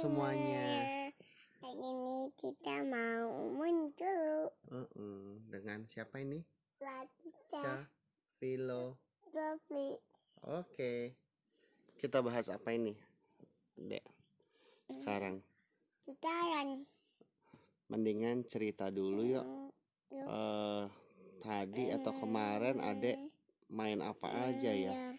semuanya. Hari ini kita mau muncul Uh-uh. Dengan siapa ini? Latihan Filo. Oke. Kita bahas apa ini? Dek. Sekarang Sekarang mendingan cerita dulu yuk. Yuk. Eh tadi atau kemarin adek main apa aja ya? Iya.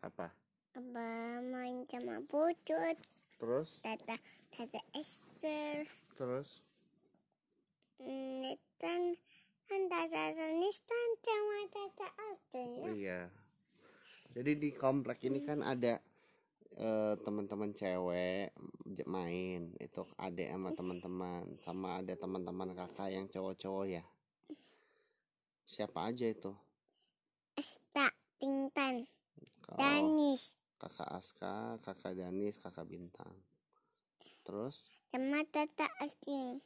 Apa? Apa main sama Putut Terus? Tata Tata Esther Terus? Netan kan Tata Nistan sama Tata Esther ya. Iya. Jadi di komplek ini kan ada eh, teman-teman cewek main itu adek sama teman-teman sama ada teman-teman kakak yang cowok-cowok ya. Siapa aja itu? Esta Tintan Oh, Danis kakak Aska, kakak Danis, kakak Bintang. Terus sama Tata Esther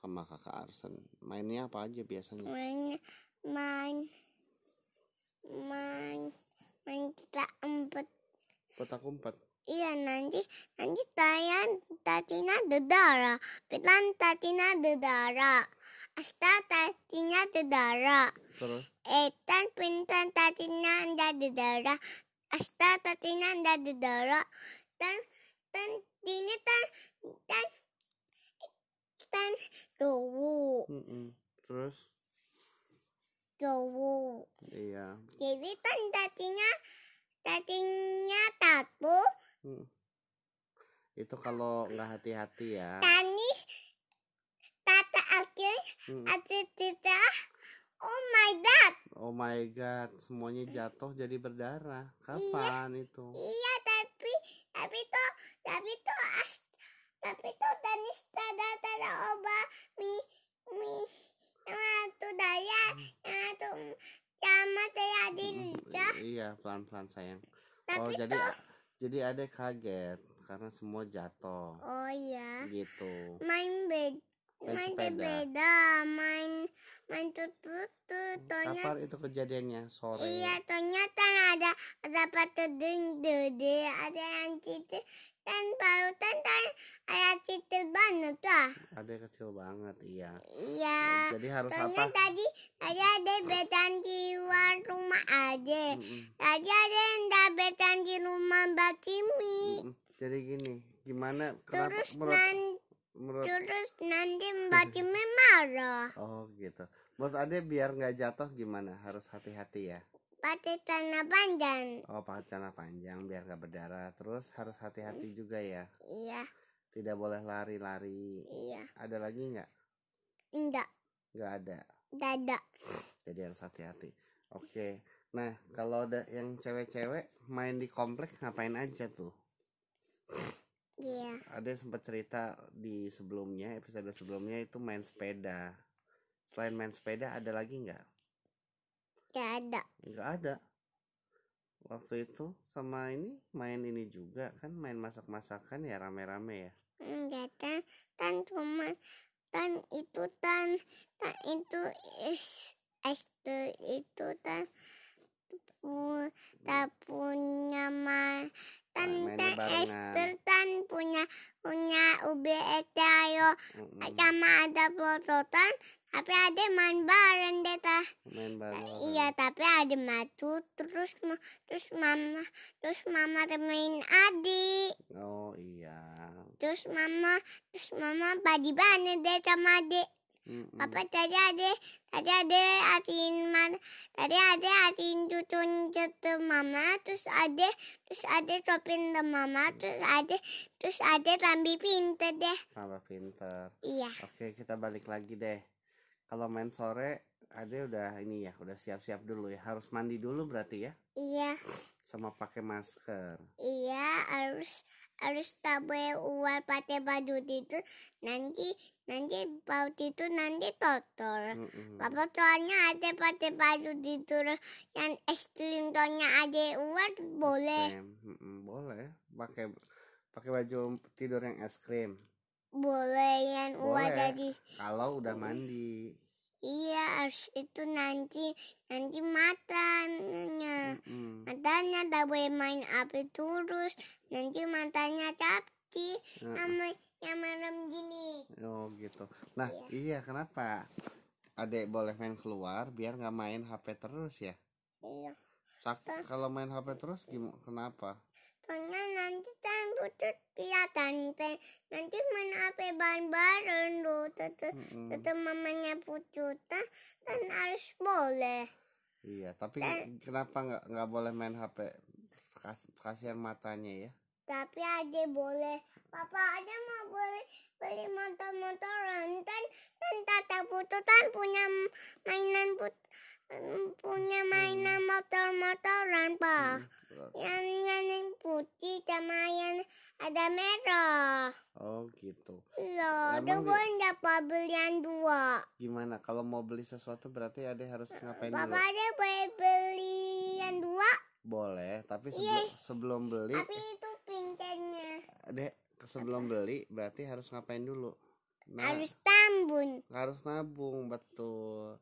sama kakak Arsen. Mainnya apa aja biasanya? main main main main kita empat Petak umpet. iya nanti nanti tayan tatina dedara pitan tatina dedara asta tatina dedara Terus etan pintan tatina anda dedara asta tatina anda dedara tan tan dini tan tan tan dowu mm-mm. Terus dowu iya. Jadi kan tadinya tadinya tato Mm. Itu kalau nggak hati-hati ya. Tanis tata akhir Mm. tidak Oh my god Oh my god, semuanya jatuh jadi berdarah. Kapan itu? Iya tapi tapi tuh tapi tuh as tapi tuh Tanis tada tada oba mi mi yang tuh daya yang tuh sama saya Mm, dirita Iya, pelan-pelan sayang. tapi Oh, jadi tuh jadi ada kaget karena semua jatuh. oh iya Gitu. main bed Main sepeda. beda main main tutut tonya Kapan itu kejadiannya? Sore. iya ternyata ada ada patuding dede ada yang cicil dan barusan dan ada cicil banget lah Ada kecil banget, iya. iya Jadi harus soalnya apa? tadi tadi ada betan di luar rumah ada Mm-mm. tadi ada yang ada betan di rumah Mbak Kimi Mm-mm. Jadi gini, gimana? Kenapa terus menurut nan- menurut terus nanti Mbak marah Oh gitu. Menurut Ade biar nggak jatuh gimana? Harus hati-hati ya. pakai celana panjang Oh pakai celana panjang biar nggak berdarah. Terus harus hati-hati juga ya. iya Tidak boleh lari-lari. iya Ada lagi nggak? enggak Nggak ada. dada Jadi harus hati-hati. Oke. Nah kalau ada yang cewek-cewek main di komplek ngapain aja tuh? Iya. Ada yang sempat cerita di sebelumnya episode sebelumnya itu main sepeda. Selain main sepeda ada lagi nggak? Gak ada. Nggak ada. Waktu itu sama ini main ini juga kan main masak-masakan ya rame-rame ya? Enggak kan kan cuma kan itu kan kan itu es es itu kan pu, tak punya ma kan barengan. Esther kan punya punya UBS ayo. Mm-mm, sama ada pelototan tapi ada main bareng deh tah. Main bareng iya tapi ada matu terus ma- terus mama terus mama temenin adik. Oh iya. Terus mama terus mama badi banget deh sama adik Mm-mm. papa tadi ada tadi ada atin man tadi ada atin tutun jatuh mama terus ada terus ada sopin ke mama terus ada terus ada rambi pinter deh. Tambah pinter. Iya. Oke kita balik lagi deh. Kalau main sore Ade udah ini ya udah siap-siap dulu ya. Harus mandi dulu berarti ya? Iya. Sama pakai masker. Iya harus harus tak boleh uar pakai baju itu nanti nanti bau itu nanti kotor. Papa soalnya ada pakai baju tidur yang ekstrim soalnya ada uar boleh Es krim. Boleh pakai pakai baju tidur yang es krim boleh yang uar Boleh. jadi kalau udah mandi iya harus itu nanti nanti matanya Mm-mm. matanya tak boleh main api terus nanti matanya capci Mm-mm. sama yang merem gini. Oh gitu. Nah iya kenapa? Adek boleh main keluar biar nggak main HP terus ya. Iya. Sak kalau main HP terus gimana? Kenapa? Soalnya nanti kan putut kelihatan Teh. nanti main HP bareng-bareng loh tetep Mm-mm. tetep mamanya pututan kan harus boleh Iya, tapi Dan- kenapa nggak nggak boleh main HP? Kas, kasihan matanya ya. tapi aja boleh papa aja mau boleh beli motor-motoran kan kan tata pututan punya mainan put punya mainan motor-motoran pak Hmm, yang yang putih sama yang ada merah Oh gitu. Ada Emang di- boleh dapat belian dua. Gimana kalau mau beli sesuatu berarti adek harus ngapain dulu? Bapak ada boleh beli yang dua, Boleh, tapi sebelum Iya. sebelum beli, tapi itu pinternya adek sebelum beli berarti harus ngapain dulu? Nah, harus tambun. harus nabung betul.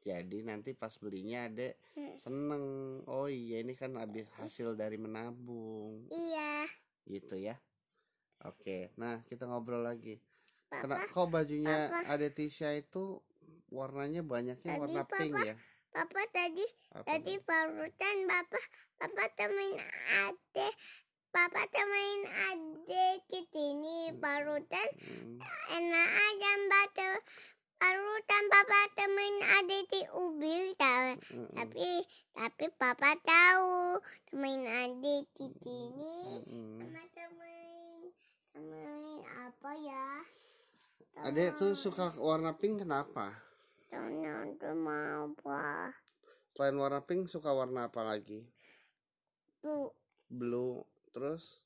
Jadi nanti pas belinya adek Hmm. seneng. Oh iya ini kan habis hasil dari menabung, Iya, gitu ya. Oke, nah kita ngobrol lagi. Papa. Kena, kok bajunya Papa. Ade Tisha itu warnanya banyaknya Tadi warna pink Papa- ya? Papa tadi Apa tadi parutan Bapak Papa temuin ade. Papa temuin ade ke sini parutan Hmm, enak aja batu parutan Papa temuin ade di ubil tahu. hmm, tapi tapi papa tahu. Temen adik di sini. Sama temen temen apa ya? Ade tuh suka warna pink kenapa? temen mau apa Selain warna pink suka warna apa lagi? tuh Blue, terus?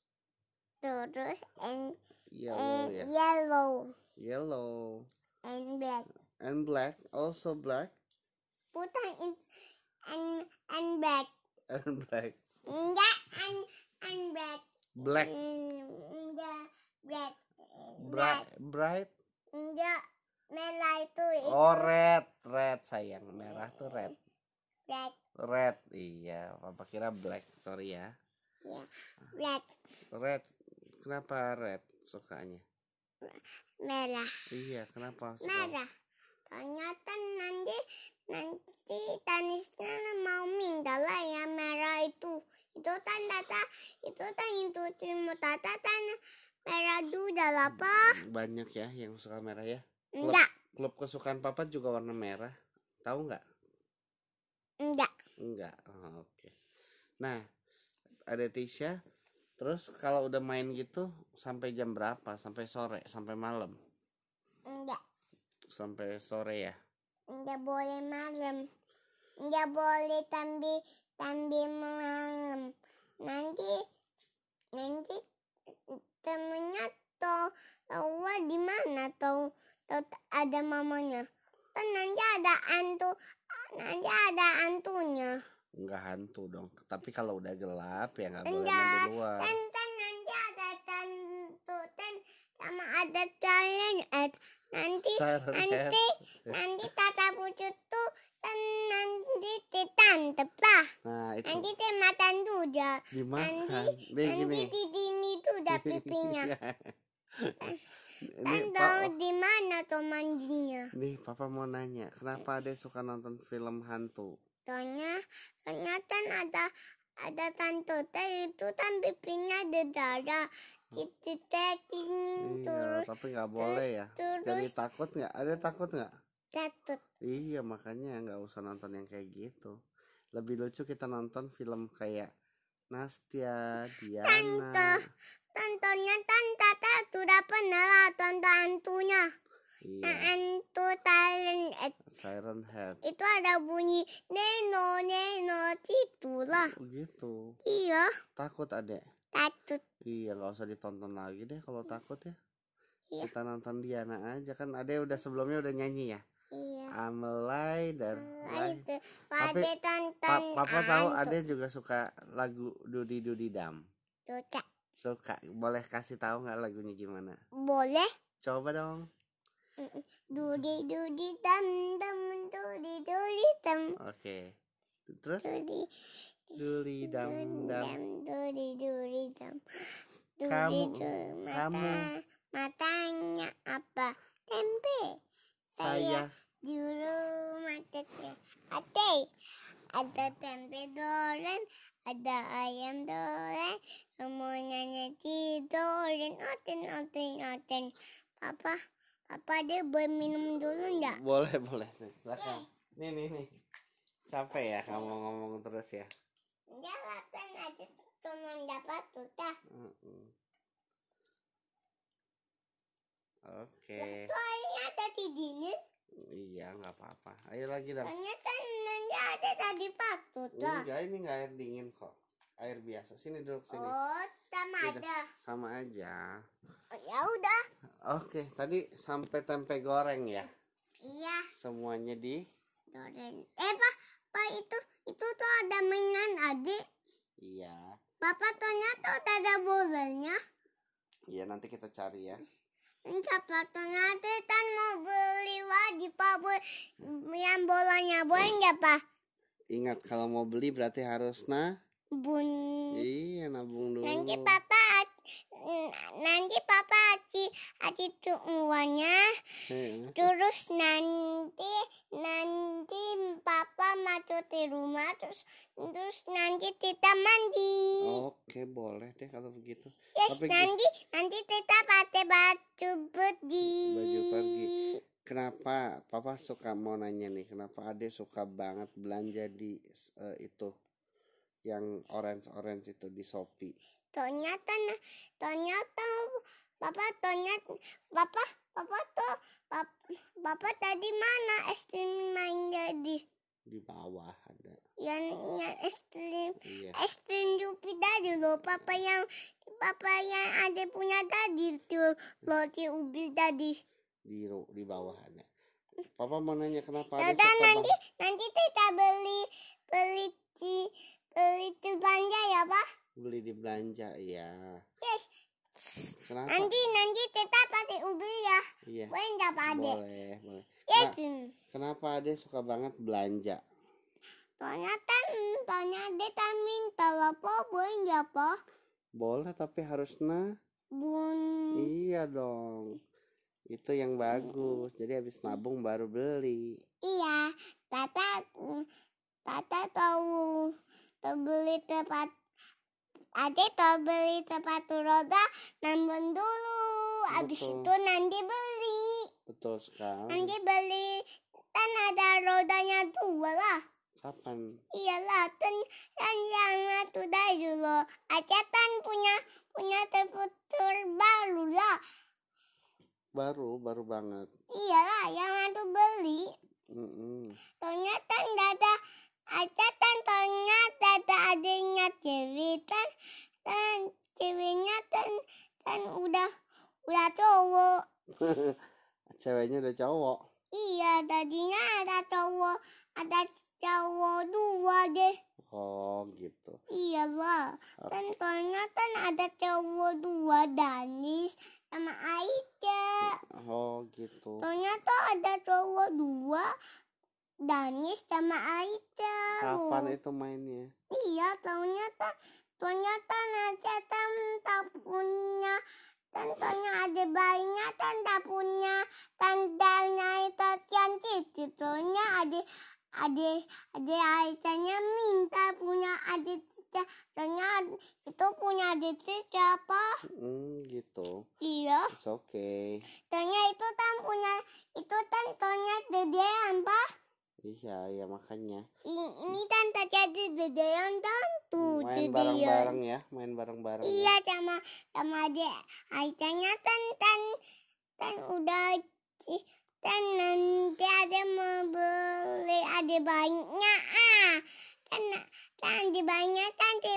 Terus and, yellow and ya. yellow. Yellow and black and black, also black putih in- and and black and black. enggak and and black Black, enggak black bright, bright. enggak merah itu itu Oh red, red sayang. Merah tuh red. black Red, iya. Papa kira black, sorry ya. ya black Red, kenapa red sukanya? Merah Iya, kenapa suka? merah ternyata nanti nanti tenisnya mau minta lah yang merah itu itu kan tata itu kan itu cuma tata kan merah duda lah pak Banyak ya yang suka merah ya. enggak Klub kesukaan papa juga warna merah. Tahu nggak? enggak Enggak. Oh, Oke. Nah, ada Tisha. Terus kalau udah main gitu sampai jam berapa? Sampai sore, sampai malam, enggak. Sampai sore ya. enggak boleh malam. Enggak boleh tambi tambi malam. Nanti nanti temennya tuh tahu di mana tuh ada mamanya. Kan nanti ada antu nanti ada antunya Enggak hantu dong. Tapi kalau udah gelap ya nggak boleh Enggak. main di luar. kan kan nanti ada tantu dan sama ada eh, nanti nanti nanti tata pucuk tuh kan nanti tante pak Nah, itu nanti tematan juga dimakan. nanti Nih nanti di sini tuh udah pipinya kan pa- tahu di mana tuh mandinya nih papa mau nanya, kenapa Ade suka nonton film hantu? Soalnya soalnya kan ada ada tante teh itu kan pipinya ada darah gitu teh Iya, terus tapi nggak boleh ya. Jadi terus takut nggak? Ada takut nggak? jatuh Iya makanya nggak usah nonton yang kayak gitu. Lebih lucu kita nonton film kayak Nastia, Diana. Tante. tontonnya tante teh sudah pernah tonton hantunya Iya, hantu talent eh, Siren Head. itu ada bunyi neno neno itulah Oh gitu. iya Takut adek. takut Iya nggak usah ditonton lagi deh kalau takut ya. Iya. Kita nonton Diana aja kan adek udah sebelumnya udah nyanyi ya. iya Amelai dan Nah, Lai. itu Tapi, Pa- Papa tahu adek juga suka lagu Dudi Dudi Dam. Suka. Suka. Boleh kasih tahu nggak lagunya gimana? boleh Coba dong. Dudi dudi dam dam dudi dudi dam Oke. Terus? Dudi Duli Dam Dam. dam dudi dudi dam dudi Kamu- du- kamu- mata matanya apa? Tempe. Saya di rumah tete ate. Ada tempe goreng ada ayam goreng semuanya tidurin oten oten oten. Papa papa dia boleh minum dulu enggak boleh boleh nih, silakan. Nih nih nih. Capek ya kamu ngomong terus ya. enggak lah kan aja cuma dapat tuh dah Mm-mm. Oke. soalnya ada di dini Iya nggak apa-apa. Ayo lagi dong. ternyata nanti ada tadi patut dah Enggak ini nggak air dingin kok. Air biasa. Sini duduk sini. oh sama ada Sama aja. oh, ya udah Oke, tadi sampai tempe goreng ya. iya Semuanya di goreng eh pak pak itu itu tuh ada mainan adik Iya. Bapak ternyata udah ada bolanya. Iya, nanti kita cari ya. Enggak, Pak. Ternyata kan mau beli wajib, Pak. Boleh- Yang bolanya boleh enggak, Pak? Ingat kalau mau beli berarti harus nah. Bun. Iya, nabung dulu. Nanti Papa nanti Papa aci aci uangnya Heeh. terus nanti nanti Papa masuk di rumah terus terus nanti kita mandi Oke, boleh deh kalau begitu. yes tapi nanti nanti kita pakai baju pergi Baju pergi. Kenapa Papa suka mau nanya nih, kenapa Ade suka banget belanja di eh, itu yang orange-orange itu di Shopee? ternyata nah, ternyata Bapak ternyata Bapak Bapak tuh Bap- Bapak tadi mana es krim main jadi Di bawah ada. yang yang es krim Iya. es krim Jupi tadi loh Papa yang Papa yang ada punya tadi tuh roti ubi tadi Di di bawah ada. Papa mau nanya kenapa Dadah suka nanti nanti kita beli beli di beli di belanja ya Pak beli di belanja ya. yes Kenapa? nanti nanti kita pakai ubi ya Iya. boleh nggak Pak Ade Boleh, boleh. yes Nah, kenapa Ade suka banget belanja? ternyata ternyata kan minta apa boleh nggak Pak Boleh tapi harus nah. bun Iya dong. Itu yang bagus. Jadi habis nabung baru beli. Iya, Tata, Tata tahu terbeli tempat, Ade terbeli sepatu roda, nambah dulu. Betul. itu nanti beli, Betul sekali. nanti beli, kan ada rodanya dua lah. Kapan? Iyalah, kan, kan yang satu dari lo. Aja kan punya punya komputer baru lah. Baru, baru banget. Iyalah, yang satu beli. Mm-mm. ternyata nggak ada ada kan ternyata ada adanya cewek kan kan ceweknya kan kan udah udah cowok Ceweknya udah cowok. iya tadinya ada cowok ada cowok dua deh Oh gitu. iyalah kan ternyata ada cowok dua Danis sama Aida Oh gitu. ternyata ada cowok dua Danis sama Aida Kapan itu mainnya? Iya, ternyata ternyata kan tak punya tentunya ada bayinya tak punya tandanya itu cici ternyata ada ada ada Aisyahnya minta punya adik cica ternyata itu punya adik cica apa Hmm, gitu. iya It's okay. ternyata itu kan punya itu ternyata dedean pak Iya, ya makanya. I- ini kan terjadi dedean kan tuh main dedean bareng-bareng ya, main bareng-bareng. ya. Iya sama sama adik Aisyahnya kan kan kan udah kan nanti ada mau beli ada banyak ah kan kan di banyak kan di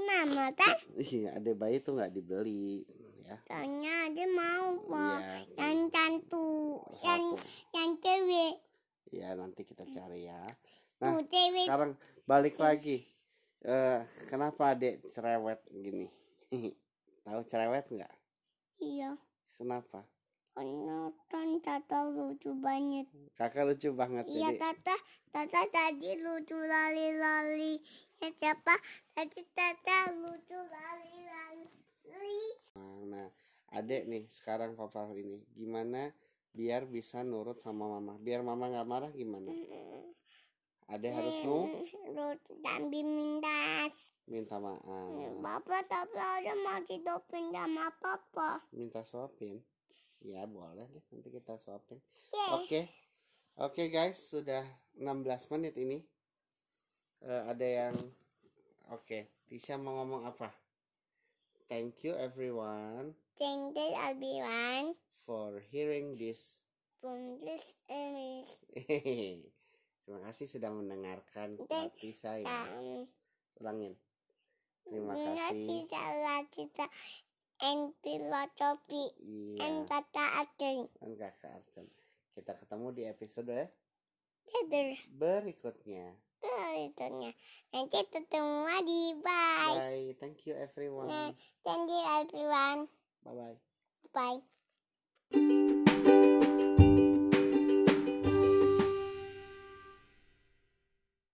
mama kan Iya, ada bayi tuh nggak dibeli ya. soalnya ada mau pak Iya. yang cantu yang yang cewek Ya nanti kita cari ya. Nah, tuh sekarang balik lagi. Eh, kenapa adek cerewet gini? Tahu cerewet nggak? iya. Kenapa? karena kan tata lucu banget. Kakak lucu banget Iya jadi. tata. Tata tadi lucu lali-lali. Ya siapa? Tadi tata lucu lali-lali. Nah, adek nih sekarang papa ini. Gimana biar bisa nurut sama mama? Biar mama nggak marah gimana adek harus nu? Dan minta minta maaf. Bapak tapi ada masih doping sama papa. minta suapin? Ya boleh deh. Nanti kita suapin. Oke. Oke. Guys. Sudah 16 menit ini. Eh, ada yang oke. Tisha mau ngomong apa? Thank you everyone. Thank you everyone. For hearing this. From this English. terima kasih sudah mendengarkan hati saya ulangin terima kasih kasih salah kita and filosofi iya and kata kakak Arsen kita ketemu di episode Dadah. berikutnya Berikutnya. Nanti ketemu lagi. Bye. bye thank you everyone Nah, Thank you everyone. bye bye Bye.